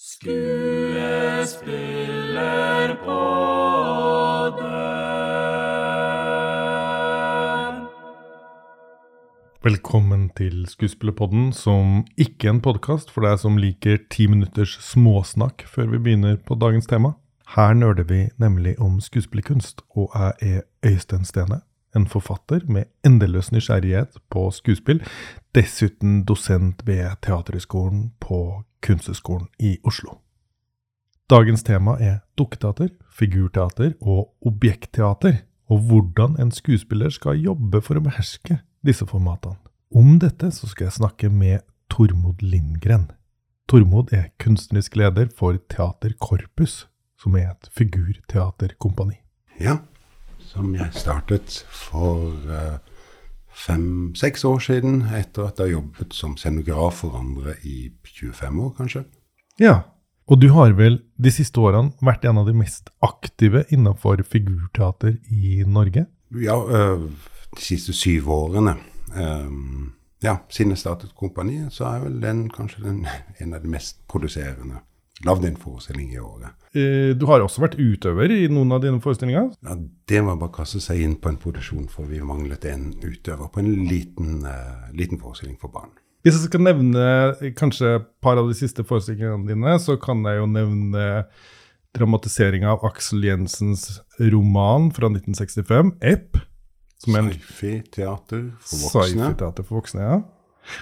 Skuespillerpodden. Velkommen til Skuespillerpodden, som ikke er en podkast for deg som liker ti minutters småsnakk før vi begynner på dagens tema. Her nøler vi nemlig om skuespillerkunst, og jeg er Øystein Stene, en forfatter med endeløs nysgjerrighet på skuespill, dessuten dosent ved Teaterhøgskolen på Kunsthøgskolen i Oslo. Dagens tema er dukketeater, figurteater og objektteater, og hvordan en skuespiller skal jobbe for å beherske disse formatene. Om dette så skal jeg snakke med Tormod Lindgren. Tormod er kunstnerisk leder for Teater Korpus, som er et figurteaterkompani. Ja, som jeg startet for eh, fem-seks år siden, etter at jeg har jobbet som scenograf for andre i 25 år, kanskje. Ja, og du har vel de siste årene vært en av de mest aktive innenfor figurteater i Norge? Ja, eh, de siste syv årene. eh, ja, siden jeg startet kompaniet, så er vel den kanskje den, en av de mest produserende. Lagd en forestilling i året. Eh, Du har også vært utøver i noen av dine forestillinger. Ja, det var bare å kaste seg inn på en produksjon, for vi manglet en utøver på en liten, uh, liten forestilling for barn. Hvis jeg skal nevne eh, kanskje et par av de siste forestillingene dine, så kan jeg jo nevne dramatiseringa av Aksel Jensens roman fra 1965, Epp. Er Sci-fi-teater for voksne. sci-fi-teater for voksne. ja.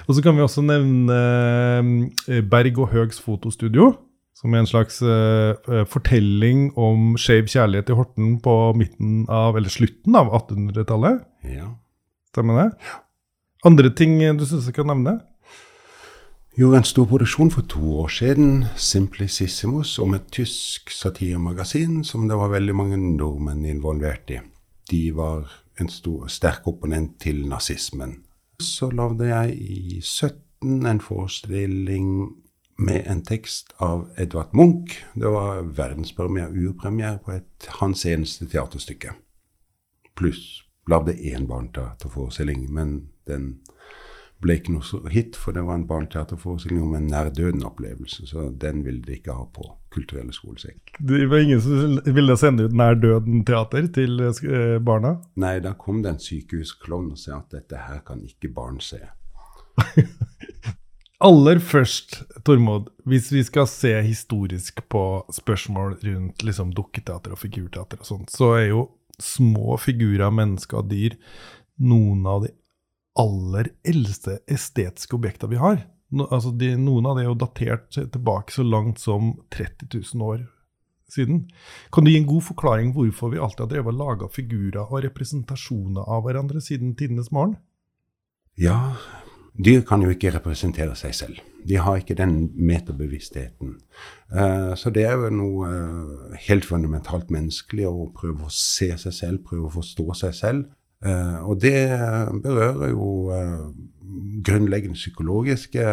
Og så kan vi også nevne Berg og Høgs fotostudio. Som er en slags eh, fortelling om skeiv kjærlighet i Horten på midten av, eller slutten av 1800-tallet. Ja. Stemmer det? Andre ting du syns jeg kan nevne? gjorde en stor produksjon for to år siden, Simplicissimus, om et tysk satiremagasin som det var veldig mange nordmenn involvert i. De var en stor, sterk opponent til nazismen. Så lagde jeg i 17 en forestilling med en tekst av Edvard Munch. Det var verdenspremiere, urpremiere på et, hans eneste teaterstykke. Pluss lagde én barneteaterforestilling, men den ble ikke noe hit, for det var en barneteaterforestilling om en nær-døden-opplevelse, så den ville de ikke ha på kulturelle skolesekk. Det var ingen som ville sende ut Nær døden-teater til eh, barna? Nei, da kom det en sykehusklovn og sa at dette her kan ikke barn se. Aller først, Tormod, hvis vi skal se historisk på spørsmål rundt liksom, dukketeater og figurteater og sånt, så er jo små figurer, mennesker og dyr noen av de aller eldste estetiske objektene vi har. No, altså de, noen av det er jo datert tilbake så langt som 30 000 år siden. Kan du gi en god forklaring hvorfor vi alltid har drevet og laga figurer og representasjoner av hverandre siden tidenes morgen? Ja, dyr kan jo ikke representere seg selv. De har ikke den meterbevisstheten. Eh, så det er jo noe eh, helt fundamentalt menneskelig å prøve å se seg selv, prøve å forstå seg selv. Eh, og det berører jo grunnleggende psykologiske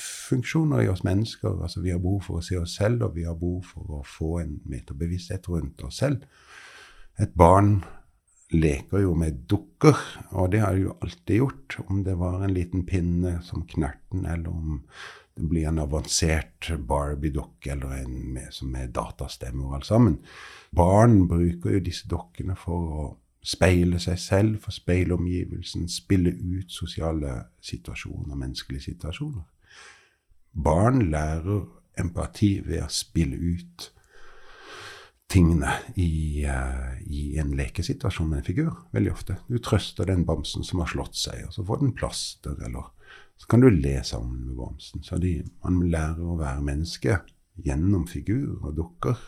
funksjoner i oss mennesker. Altså vi har behov for å se oss selv, og vi har behov for å få en meterbevissthet rundt oss selv. Et barn leker jo med dukker, og det har de jo alltid gjort. Om det var en liten pinne som Knerten, eller om det blir en avansert Barbie-dokke eller en med, som med datastemme og alt sammen. Barn bruker jo disse dokkene for å speile seg selv, for speile omgivelsen, spille ut sosiale situasjoner, menneskelige situasjoner. Barn lærer empati ved å spille ut tingene i, uh, i, en lekesituasjon med en figur, veldig ofte. Du trøster den bamsen som har slått seg, og så får den plaster, eller så kan du le sammen med bamsen. Så de, man lærer å være menneske gjennom figur og dukker.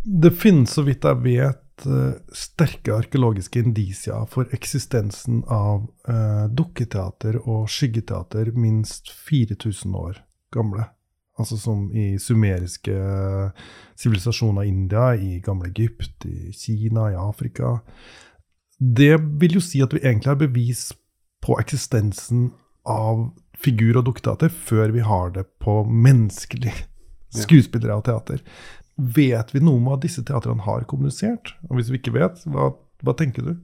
Det finnes, så vidt jeg vet, uh, sterke arkeologiske indisier for eksistensen av uh, dukketeater og skyggeteater minst 4000 år gamle. Altså som i sumeriske sivilisasjoner i India, i gamle Egypt, i Kina, i Afrika. Det vil jo si at vi egentlig har bevis på eksistensen av figur- og dukketeater før vi har det på menneskelig skuespillere og teater. Vet vi noe om hva disse teatrene har kommunisert? Og hvis vi ikke vet, hva, hva tenker du?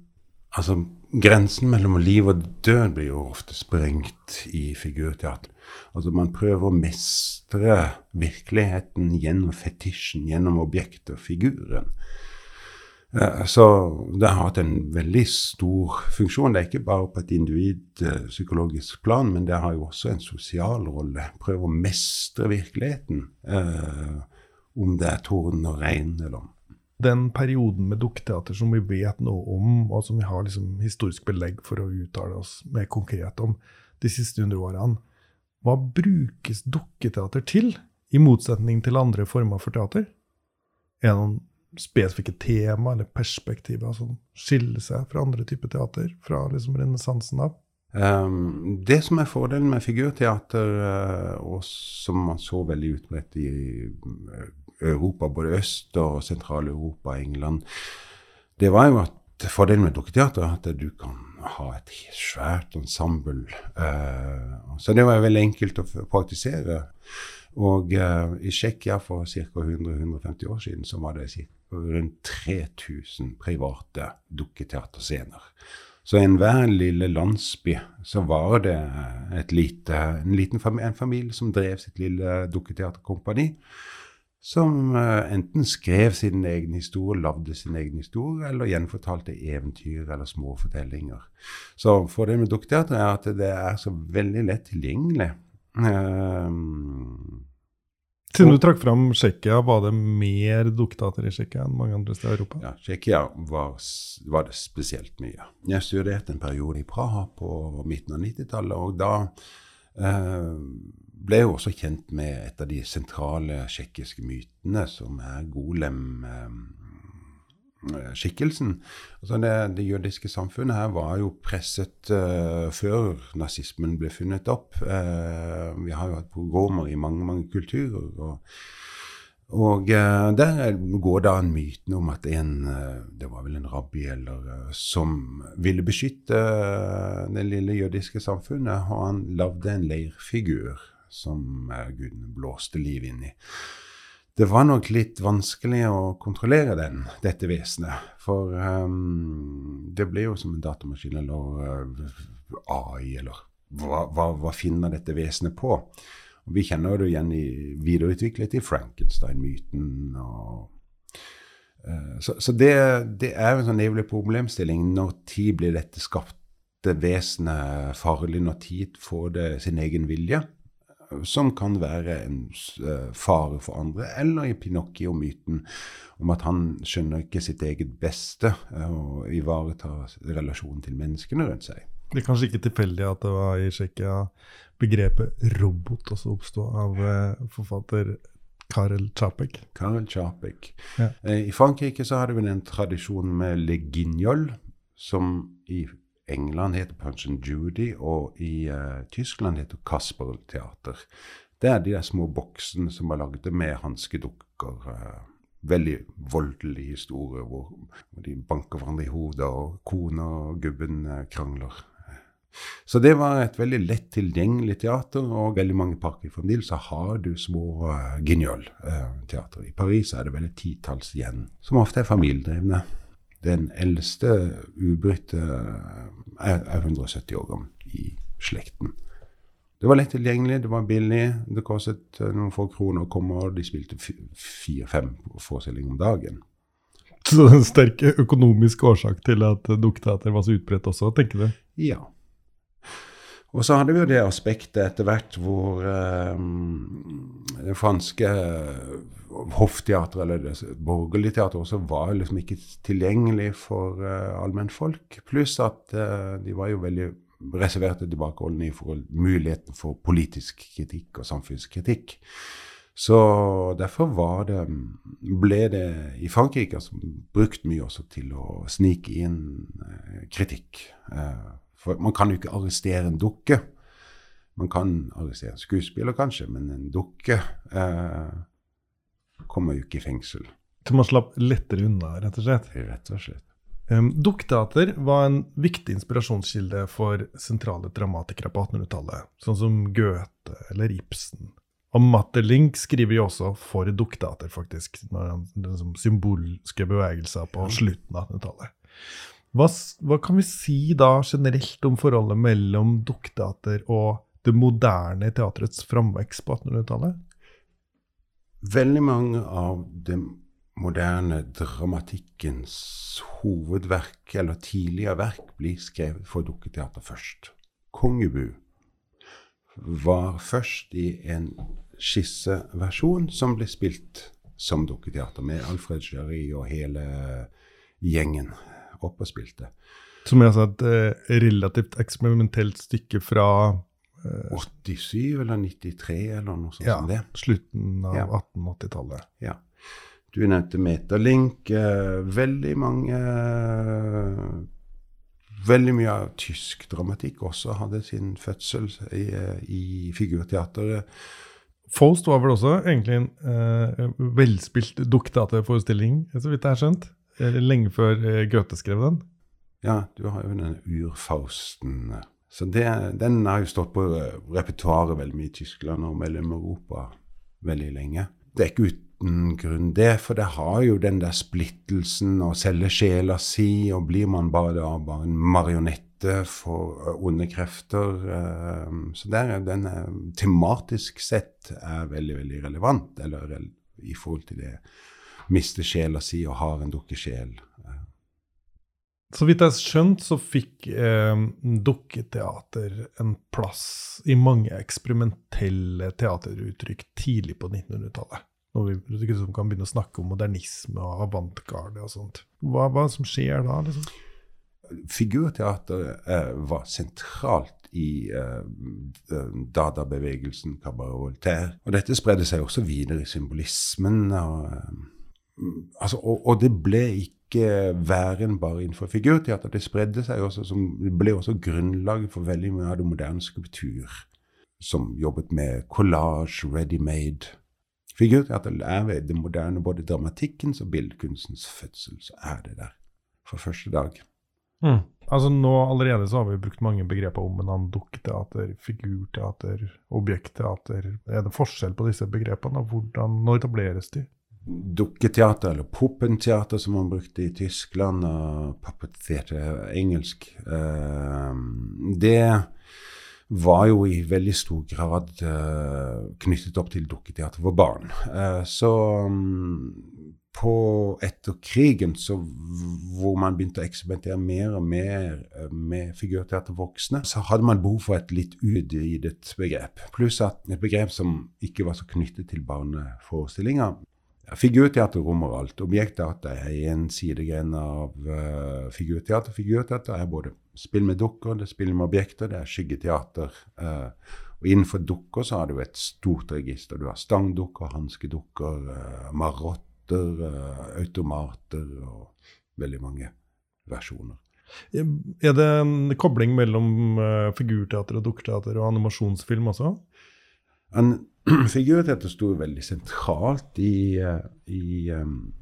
Altså, grensen mellom liv og død blir jo ofte sprengt i figurteater. Altså man prøver å mestre virkeligheten gjennom fetisjen, gjennom objektet og figuren. Eh, så det har hatt en veldig stor funksjon. Det er ikke bare på et individpsykologisk plan, men det har jo også en sosial rolle. Prøve å mestre virkeligheten. Eh, om det er torden og regn eller om den perioden med dukketeater som vi vet noe om, og som vi har liksom historisk belegg for å uttale oss mer konkret om de siste hundre årene, hva brukes dukketeater til, i motsetning til andre former for teater? Er det noen spesifikke tema eller perspektiver som skiller seg fra andre typer teater, fra liksom renessansen av? Um, det som er fordelen med figurteater, uh, og som man så veldig utbredt i uh, Europa, både Øst- og Sentral-Europa, England, det var jo at fordelen med dukketeater er at du kan ha et svært ensemble. Uh, så det var veldig enkelt å praktisere. Og uh, i Tsjekkia for ca. 100-150 år siden så var det rundt 3000 private dukketeaterscener. Så i enhver lille landsby så var det lite, en liten familie, en familie som drev sitt lille dukketeaterkompani som uh, enten skrev sin egen historie, lagde sin egen historie, eller gjenfortalte eventyr eller små fortellinger. Så fordelen med dukketeater er at det er så veldig lett tilgjengelig. Um, Siden du trakk fram Tsjekkia, var det mer dukketeater i Tsjekkia enn mange andre steder i Europa? Ja, Tsjekkia var, var, det spesielt mye. Jeg studerte en periode i Praha på midten av 90-tallet, og da uh, ble jo også kjent med et av de sentrale tsjekkiske mytene, som er golem-skikkelsen. Altså det, det, jødiske samfunnet her var jo presset uh, før nazismen ble funnet opp. Uh, vi har jo hatt pogromer i mange, mange kulturer. og og uh, der går da en myten om at en uh, Det var vel en rabbi eller uh, som ville beskytte det lille jødiske samfunnet. Og han lagde en leirfigur som Gud blåste liv inn i. Det var nok litt vanskelig å kontrollere den, dette vesenet. For um, det ble jo som en datamaskin eller uh, AI, eller hva, hva, hva, finner dette vesenet på? Og vi kjenner det igjen i, videreutviklet i Frankenstein-myten. uh, Så, så det, det, er en sånn evig problemstilling. Når tid blir dette skapte vesenet farlig? Når tid får det sin egen vilje? Som kan være en uh, fare for andre, eller i Pinocchio-myten om at han skjønner ikke sitt eget beste uh, og ivaretar relasjonen til menneskene rundt seg. Det er kanskje ikke tilfeldig at det var i Tsjekkia begrepet robot også oppsto av uh, forfatter Karel Čapek. Karel Čapek. Ja. I Frankrike så hadde vi en tradisjon med le guignol, som i England heter Punch and Judy, og i uh, Tyskland heter Kasper-teater. Det er de der små boksene som er lagd med hanskedukker. Uh, veldig voldelig historie hvor, de banker hverandre i hodet, og kona og gubben uh, krangler. Så det var et veldig lett tilgjengelig teater, og veldig mange parker. Fremdeles har du små uh, Guignol-teater. I Paris er det vel et titalls igjen, som ofte er familiedrevne. Den eldste ubrytte er, er 170 år gammel i slekten. Det var lett tilgjengelig, det var billig. Det kostet eh, noen få kroner å komme, og de spilte fire-fem forestillinger om dagen. Så det er en sterk økonomisk årsak til at dukketeater var så utbredt også, tenker du? Ja. Og så hadde vi jo det aspektet etter hvert hvor um, den franske hoffteatret, eller det borgerlige teatret, også var liksom ikke tilgjengelig for uh, allmennfolk. Pluss at uh, de var jo veldig reserverte tilbakeholdne i forhold muligheten for politisk kritikk og samfunnskritikk. Så derfor var det, ble det i Frankrike altså, brukt mye også til å snike inn uh, kritikk. for man kan jo ikke arrestere en dukke. Man kan arrestere en skuespiller, kanskje, men en dukke eh, kommer jo ikke i fengsel. Så man slapp lettere unna, rett og slett? Rett og slett. Um, Dukketeater var en viktig inspirasjonskilde for sentrale dramatikere på 1800-tallet, sånn som Goethe eller Ibsen. Og Matterlink skriver jo også for dukketeater, faktisk, den symbolske bevegelser på slutten av 1800-tallet. Hva, hva, kan vi si da generelt om forholdet mellom dukketeater og det moderne teatrets framvekst på 1800-tallet? Veldig mange av den moderne dramatikkens hovedverk, eller tidligere verk, blir skrevet for dukketeater først. Kongebu var først i en skisseversjon som ble spilt som dukketeater, med Alfred Jarry og hele gjengen oppe og spilte. Som er altså et eh, relativt eksperimentelt stykke fra 87 eller 93 eller noe sånt ja, som det. Slutten av Ja. 1880-tallet. Ja. Du nevnte Meterlink. Eh, veldig mange Veldig mye av tysk dramatikk også hadde sin fødsel i, eh, i figurteateret. Faust var vel også egentlig en eh, velspilt dukketeaterforestilling, så vidt jeg har skjønt. Eh, Lenge før eh, Goethe skrev den. Ja, du har jo den urfausten. Så det, den har jo stått på eh, repertoaret veldig mye i Tyskland og Mellom-Europa veldig lenge. Det er ikke uten grunn, det, for det har jo den der splittelsen å selge sjela si, og blir man bare, da, bare en marionette for eh, onde krefter. eh, Så der, er den tematisk sett er veldig, veldig relevant, eller i forhold til det miste sjela si og har en dukkesjel. Så vidt jeg har skjønt, så fikk eh, dukketeater en plass i mange eksperimentelle teateruttrykk tidlig på 1900-tallet. Når vi liksom kan begynne å snakke om modernisme og avantgarde og sånt. Hva, hva som skjer da? liksom? Figurteater eh, var sentralt i eh, eh, dadabevegelsen Cabaret Voltaire. Og dette spredde seg også videre i symbolismen. Og, eh, altså, og, og det ble ikke væren bare innenfor figurteater. Det spredde seg også som, ble også grunnlaget for veldig mye av det moderne skulptur, som jobbet med collage, ready-made. Figurteater er ved det moderne, både dramatikkens og billedkunstens fødsel, så er det der for første dag. Altså nå Allerede så har vi brukt mange begreper om hverandre. Dukketeater, figurteater, objektteater. Er det forskjell på disse begrepene? Hvordan, når etableres de? Dukketeater, eller puppenteater, som man brukte i Tyskland, og puppeteater engelsk. eh, det var jo i veldig stor grad eh, knyttet opp til dukketeater for barn. Eh, så mm, på etter krigen, så hvor man begynte å eksperimentere mer og mer med figurteater voksne, så hadde man behov for et litt utvidet begrep. Pluss at et begrep som ikke var så knyttet til barneforestillinger. Figurteater rommer alt. Objektdata er en sidegren av uh, figurteater. Figurteater er både spill med dukker, det er spill med objekter, det er skyggeteater. Uh, og innenfor dukker så har du et stort register. Du har stangdukker, hanskedukker, uh, marotter, uh, automater og veldig mange versjoner. Er det en kobling mellom eh, figurteater og dukketeater og animasjonsfilm også? En figurteater sto veldig sentralt i, eh, i um,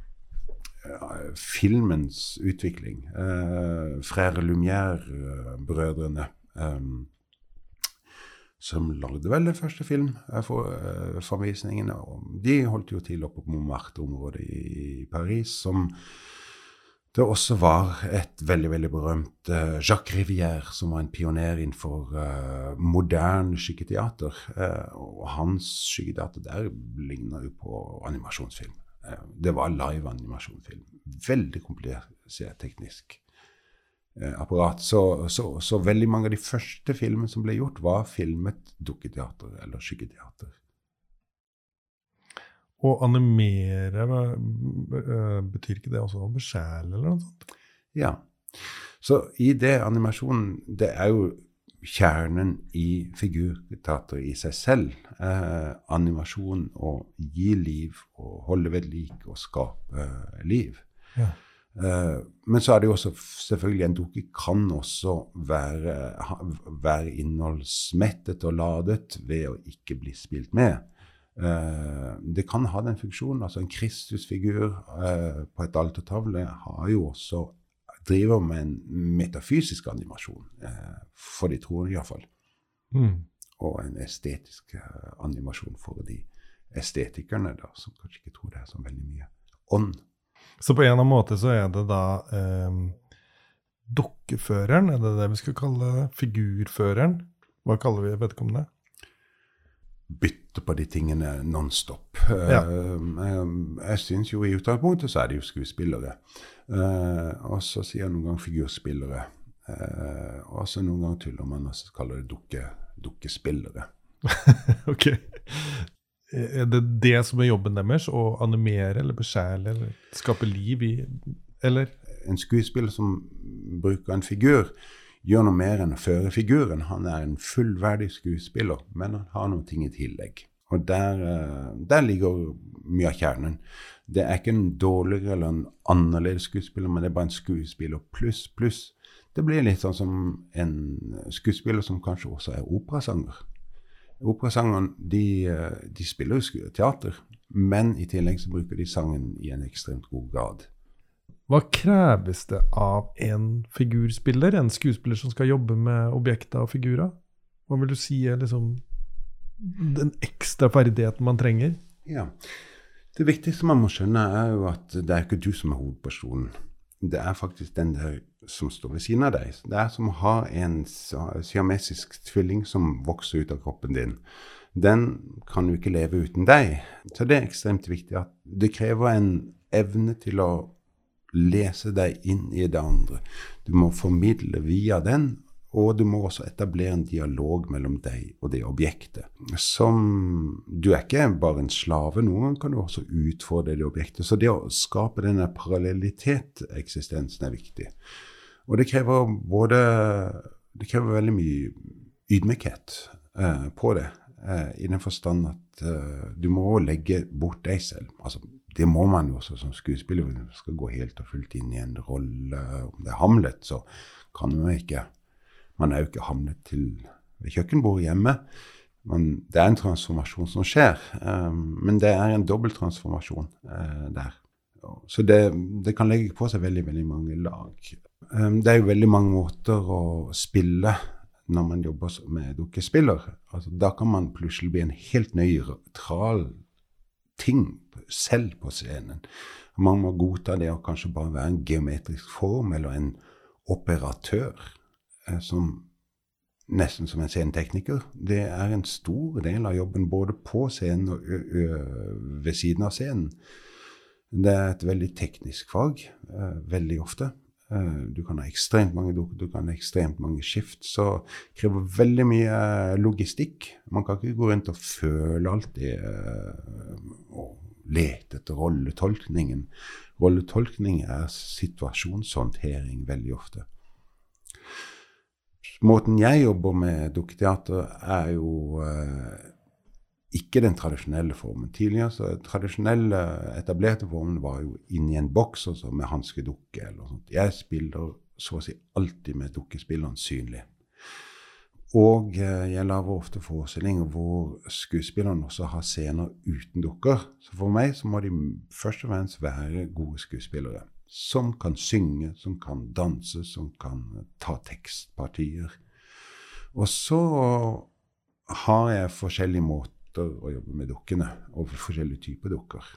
filmens utvikling. Uh, Frère Lumière-brødrene, um, som lagde vel den første filmforvisningen. de holdt jo til oppe på Montmartre-området i Paris, som det også var et veldig veldig berømt uh, Jacques Rivière, som var en pioner innenfor uh, moderne skyggeteater. Uh, og hans skyggeteater der ligner jo på animasjonsfilm. Eh, det var live animasjonsfilm. Veldig komplisert teknisk eh, apparat. Så, så, så veldig mange av de første filmene som ble gjort, var filmet dukketeater eller skyggeteater. Å animere, øh, betyr ikke det også å beskjæle eller noe sånt? Ja. Så i det animasjonen Det er jo kjernen i figurteater i seg selv. Eh, animasjon å gi liv og holde ved like og skape eh, liv. Ja. Eh, men så er det jo også selvfølgelig en dukke kan også være, være innholdsmettet og ladet ved å ikke bli spilt med. Eh, det kan ha den funksjonen. altså En Kristusfigur uh, på et altertavle har jo også driver med en metafysisk animasjon, uh, for de troende iallfall. Mm. Og en estetisk animasjon for de estetikerne, da, som kanskje ikke tror det er så veldig mye ånd. Så på en eller annen måte så er det da eh, dukkeføreren, er det det vi skal kalle figurføreren? Hva kaller vi vedkommende? Bytte på de tingene nonstop. Ja. Uh, jeg syns jo i utgangspunktet så er det jo skuespillere. Uh, og så sier jeg noen ganger figurspillere. Og så noen ganger tuller man og så kaller det dukke, dukkespillere. ok. Er det det som er jobben deres? Å animere eller besjæle eller skape liv i Eller? En skuespiller som bruker en figur, gjør noe mer enn å føre figuren. Han er en fullverdig skuespiller, men han har noen ting i tillegg. Og der, eh, der ligger mye av kjernen. Det er ikke en dårligere eller en annerledes skuespiller, men det er bare en skuespiller pluss, pluss. Det blir litt sånn som en skuespiller som kanskje også er operasanger. Operasangerne de, eh, de spiller jo teater, men i tillegg så bruker de sangen i en ekstremt god grad. Hva kreves det av en figurspiller, en skuespiller som skal jobbe med objekter og figurer? Hva vil du si er liksom den ekstra ferdigheten man trenger? Ja. Det viktigste man må skjønne, er jo at det er ikke du som er hovedpersonen. Det er faktisk den der som står ved siden av deg. Det er som å ha en siamesisk tvilling som vokser ut av kroppen din. Den kan jo ikke leve uten deg. Så det er ekstremt viktig at det krever en evne til å lese deg inn i det andre. Du må formidle via den, og du må også etablere en dialog mellom deg og det objektet. Som Du er ikke bare en slave. Noen ganger kan du også utfordre det objektet. Så det å skape denne parallellitet-eksistensen er viktig. Og det krever både Det krever veldig mye ydmykhet eh, på det. Eh, I den forstand at eh, du må legge bort deg selv. Altså det må man jo også som skuespiller. Hvis man skal gå helt og fullt inn i en rolle. Om det er Hamlet, så kan man ikke Man er jo ikke Hamlet til kjøkkenbordet hjemme. Man, det er en transformasjon som skjer, um, men det er en dobbelttransformasjon uh, der. Så det, det, kan legge på seg veldig, veldig mange lag. Um, det er jo veldig mange måter å spille når man jobber med dukkespiller. Altså, da kan man plutselig bli en helt nøytral ting selv på scenen. Man må godta det å kanskje bare være en geometrisk form eller en operatør eh, som nesten som en scenetekniker. Det er en stor del av jobben både på scenen og ved siden av scenen. Det er et veldig teknisk fag, eh, veldig ofte. Eh, du kan ha ekstremt mange dukker, du kan ha ekstremt mange skift. Så det krever veldig mye logistikk. Man kan ikke gå rundt og føle alltid og lete etter rolletolkningen. Rolletolkning er situasjonshåndtering veldig ofte. Måten jeg jobber med dukketeater, er jo eh, ikke den tradisjonelle formen. Tidligere så tradisjonelle, etablerte formen var jo inni en boks også med hanskedukke. Jeg spiller så å si alltid med dukkespilleren synlig. Og eh, jeg lager ofte forestillinger hvor skuespillerne også har scener uten dukker. Så for meg så må de først og fremst være gode skuespillere. Som kan synge, som kan danse, som kan ta tekstpartier. Og så har jeg forskjellige måter å jobbe med dukkene, og forskjellige typer dukker.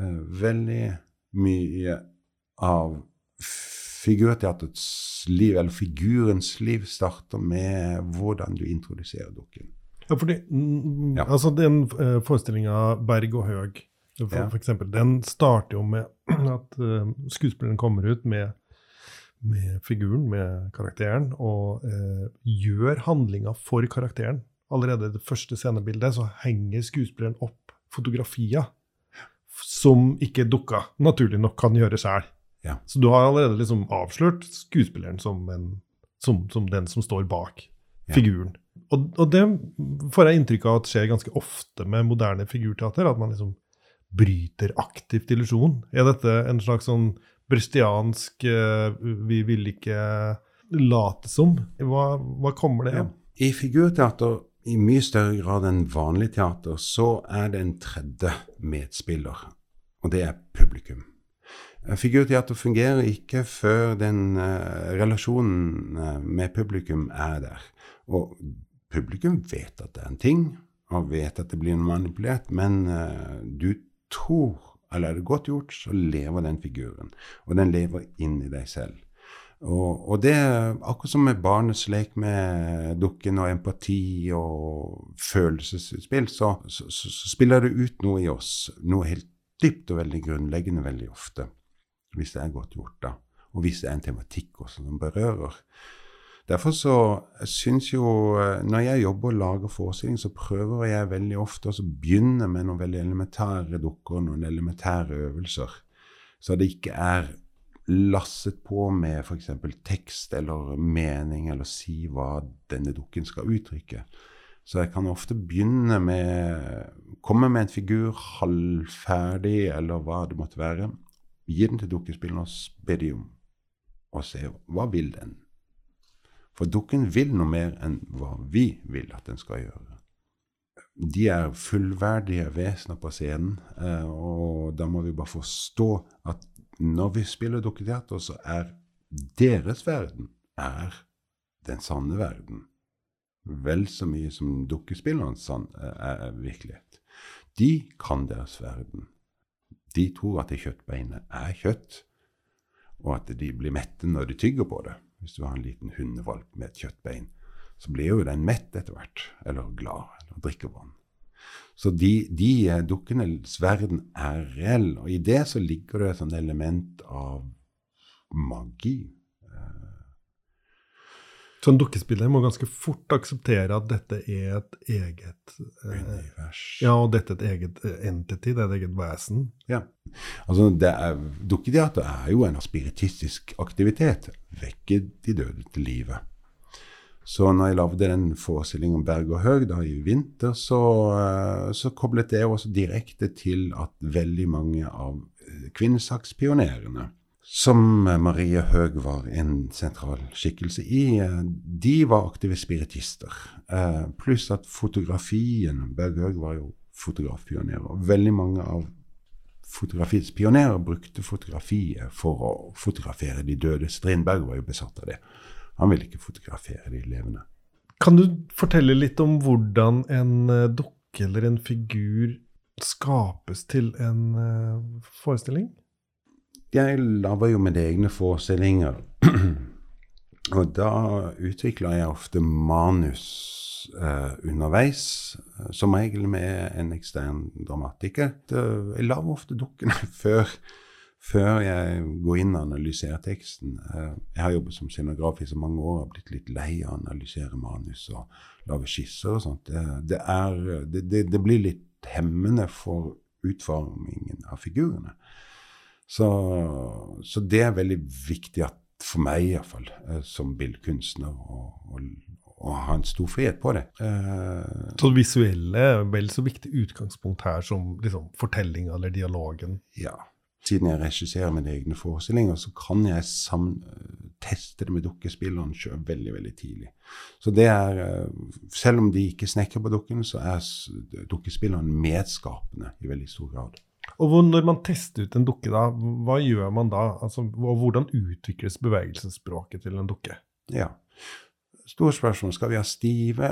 Eh, veldig mye av figurteatrets liv, eller figurens liv, starter med hvordan du introduserer dukken. Ja, fordi mm, ja. altså den uh, forestillinga 'Berg og Høg', for, ja. for, eksempel, den starter jo med at uh, skuespilleren kommer ut med, med, figuren, med karakteren, og eh, gjør handlinga for karakteren. Allerede i det første scenebildet så henger skuespilleren opp fotografier som ikke dukka naturlig nok kan gjøre sjæl. Ja. Så du har allerede liksom avslørt skuespilleren som, en, som, som den som står bak ja. figuren. Og, og, det får jeg inntrykk av at skjer ganske ofte med moderne figurteater. At man liksom bryter aktivt illusjonen. Er dette en slags sånn brystiansk uh, Vi vil ikke late som? Hva, hva kommer det av? Ja. I figurteater i mye større grad enn vanlig teater så er det en tredje medspiller, og det er publikum. Eh, figurteater fungerer ikke før den uh, relasjonen uh, med publikum er der. Og publikum vet at det er en ting, og vet at det blir manipulert, men uh, du tror eller er det godt gjort, så lever den figuren. Og den lever inni deg selv. Og, og det er akkurat som med barnets lek med dukken og empati og følelsesutspill, så, så, så, spiller det ut noe i oss. Noe helt dypt og veldig grunnleggende veldig ofte. Hvis det er godt gjort, da. Og hvis det er en tematikk også som berører. Derfor så syns jo Når jeg jobber og lager forestilling, så prøver jeg veldig ofte å begynne med noen veldig elementære dukker, noen elementære øvelser. Så det ikke er lasset på med f.eks. tekst eller mening, eller si hva denne dukken skal uttrykke. Så jeg kan ofte begynne med Komme med en figur halvferdig, eller hva det måtte være. Gi den til dukkespillene og be dem om å se hva vil den. For dukken vil noe mer enn hva vi vil at den skal gjøre. De er fullverdige vesener på scenen, eh, og da må vi bare forstå at når vi spiller dukketeater, så er deres verden er den sanne verden. Vel så mye som dukkespillerens er virkelighet. De kan deres verden. De tror at kjøttbeinet er kjøtt, og at de blir mette når de tygger på det. Hvis du har en liten hundevalp med et kjøttbein, så blir jo den mett etter hvert, eller glad, eller drikker vann. Så de, de eh, dukkenes verden er reell, og i det så ligger det et sånt element av magi. Så en dukkespiller må ganske fort akseptere at dette er et eget eh, Univers. Ja, og dette er et eget eh, entity, det er et eget vesen. Ja. Altså, Dukketeater er jo en spiritistisk aktivitet. Vekke de døde til livet. Så når jeg lagde den forestillingen om Berg og Høg da i vinter, så, eh, så koblet det også direkte til at veldig mange av eh, kvinnesakspionerene, som Marie Høeg var en sentral skikkelse i, eh, de var aktive spiritister. Pluss at fotografien Berg Høeg var jo fotografpionerer. Veldig mange av fotografiets pionerer brukte fotografiet for å fotografere de døde. Strindberg var jo besatt av det. Han ville ikke fotografere de levende. Kan du fortelle litt om hvordan en eh, dukke eller en figur skapes til en forestilling? Jeg lager jo mine egne forestillinger. Og da utvikler jeg ofte manus eh, underveis, som regel med en ekstern dramatiker. Jeg lager ofte dukkene før før jeg går inn og analyserer teksten. Eh, jeg har jobbet som scenograf i så mange år og blitt litt lei av å analysere manus og lage skisser og sånt. Det, det, er, det blir litt hemmende for utformingen av figurene. Så, så, det er veldig viktig at, for meg iallfall, eh, som billedkunstner, å ha en stor frihet på det. Uh, så det visuelle er vel så viktig utgangspunkt her som liksom, fortellinga eller dialogen? Ja siden jeg regisserer mine egne forestillinger, så kan jeg teste det med dukkespilleren sjøl veldig veldig tidlig. Så det er, eh, Selv om de ikke snekrer på dukkene, så er dukkespilleren medskapende i veldig stor grad. Og Når man tester ut en dukke, da, hva gjør man da? Altså, hvordan utvikles bevegelsesspråket til en dukke? Ja, Stort spørsmål. Skal vi ha stive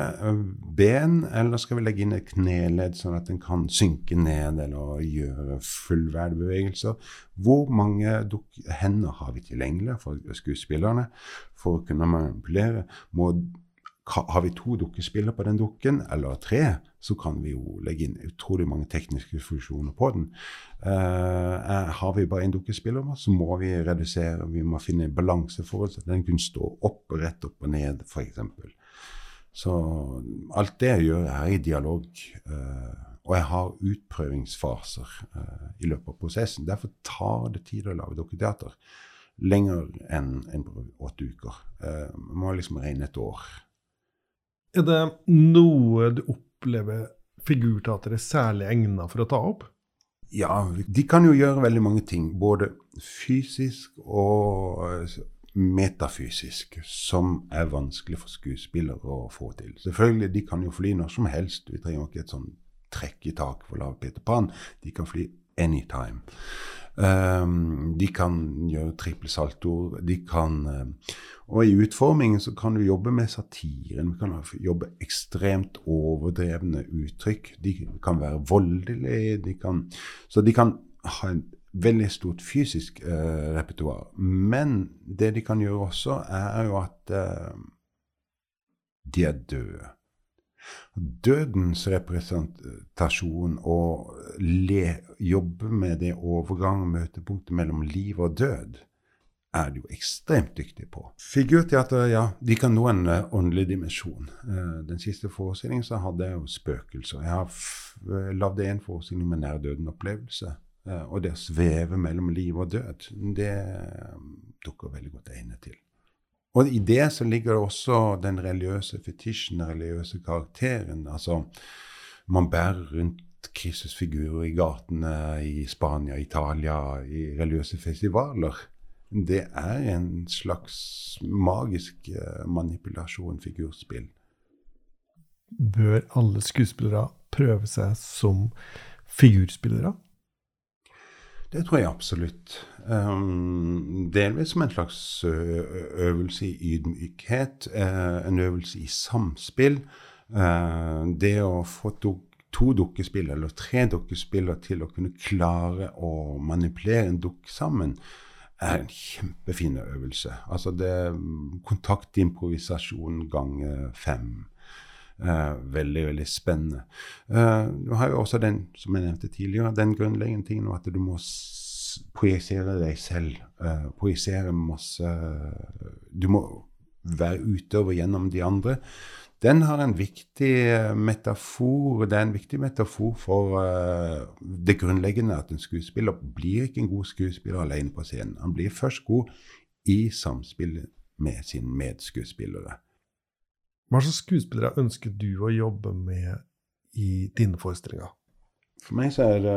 ben, eller skal vi legge inn et kneledd sånn at den kan synke ned eller gjøre fullverdige bevegelser? Hvor mange hender har vi tilgjengelig for skuespillerne for å kunne manipulere? Må har vi to dukkespillere på den dukken, eller tre, så kan vi jo legge inn utrolig mange tekniske funksjoner på den. Uh, har vi bare én dukkespiller, så må vi redusere, vi må finne balanseforhold, så den kunne stå opp og rett opp og ned, f.eks. Så alt det jeg gjør, er i dialog. Uh, og jeg har utprøvingsfaser uh, i løpet av prosessen. Derfor tar det tid å lage dukketeater. Lenger enn en åtte uker. Man må liksom regne et år. Er det noe du opplever figurteater er særlig egna for å ta opp? Ja, de kan jo gjøre veldig mange ting. Både fysisk og metafysisk, som er vanskelig for skuespillere å få til. Selvfølgelig, de kan jo fly når som helst. Vi trenger ikke et sånn trekk i taket for å lage Peter Pan. De kan fly anytime. Um, de kan gjøre trippelsaltoer. De kan uh, Og i utformingen så kan du jobbe med satiren. Vi kan jobbe ekstremt overdrevne uttrykk. De kan være voldelige. De kan, så de kan ha en veldig stort fysisk uh, repertoar. Men det de kan gjøre også, er jo at uh, de er døde. Dødens representasjon og le, jobbe med det overgang, møtepunktet mellom liv og død, er de jo ekstremt dyktige på. Figurteater, ja, de kan nå en uh, åndelig dimensjon. Uh, den siste forestillingen så hadde jeg jo spøkelser. Jeg har lagd en forestilling med nær døden-opplevelse. Og det å sveve mellom liv og død, det dukker veldig godt egnet til. Og i det så ligger det også den religiøse fetisjen, den religiøse karakteren. Altså, man bærer rundt Kristusfigurer i gatene i Spania, Italia, i religiøse festivaler. Det er en slags magisk uh, manipulasjon, figurspill. Bør alle skuespillere prøve seg som figurspillere? Det tror jeg absolutt. Um, delvis som en slags øvelse i ydmykhet, uh, en øvelse i samspill. Uh, det å få to dukkespill eller tre dukkespill til å kunne klare å manipulere en dukk sammen, er en kjempefin øvelse. Altså det kontaktimprovisasjon ganger fem. Uh, veldig, veldig spennende. Uh, du har jo også den, som jeg nevnte tidligere, den grunnleggende tingen at du må projisere deg selv. Uh, projisere masse Du må være utover gjennom de andre. Den har en viktig metafor. Det er en viktig metafor for det grunnleggende at en skuespiller blir ikke en god skuespiller alene på scenen. Han blir først god i samspill med sine medskuespillere. Hva slags skuespillere ønsker du å jobbe med i dine forestillinger? For meg så er det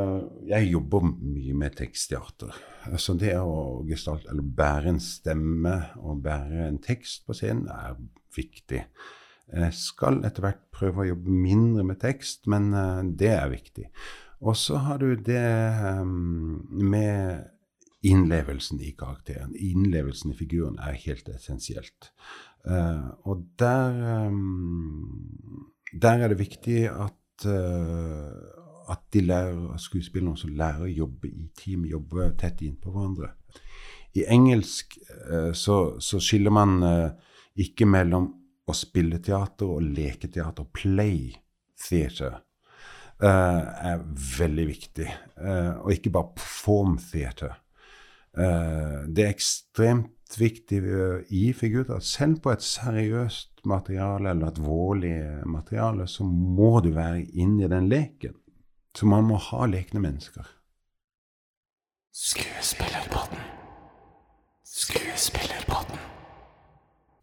Jeg jobber mye med tekstteater. Altså det å gestalte, eller bære en stemme og bære en tekst på scenen er viktig. Jeg skal etter hvert prøve å jobbe mindre med tekst, men uh, det er viktig. Og så har du det um, med innlevelsen i karakteren. Innlevelsen i figuren er helt essensielt. Uh, og der, der er det viktig at, at de lærer, skuespillerne også lærer å jobbe i team, jobbe tett innpå hverandre. I engelsk uh, så, så, skiller man ikke mellom å spille teater og leketeater. Play theater er veldig viktig. og ikke bare perform theater. det er ekstremt viktig i figurer. Selv på et seriøst materiale eller et vårlig materiale, så må du være inne i den leken. Så man må ha lekne mennesker. Skuespillerpodden. Skuespillerpodden.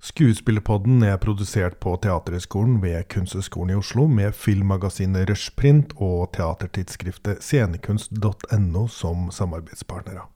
Skuespillerpodden er produsert på Teaterhøgskolen ved Kunsthøgskolen i Oslo med filmmagasinet Rushprint og teatertidsskriftet scenekunst.no som samarbeidspartnere.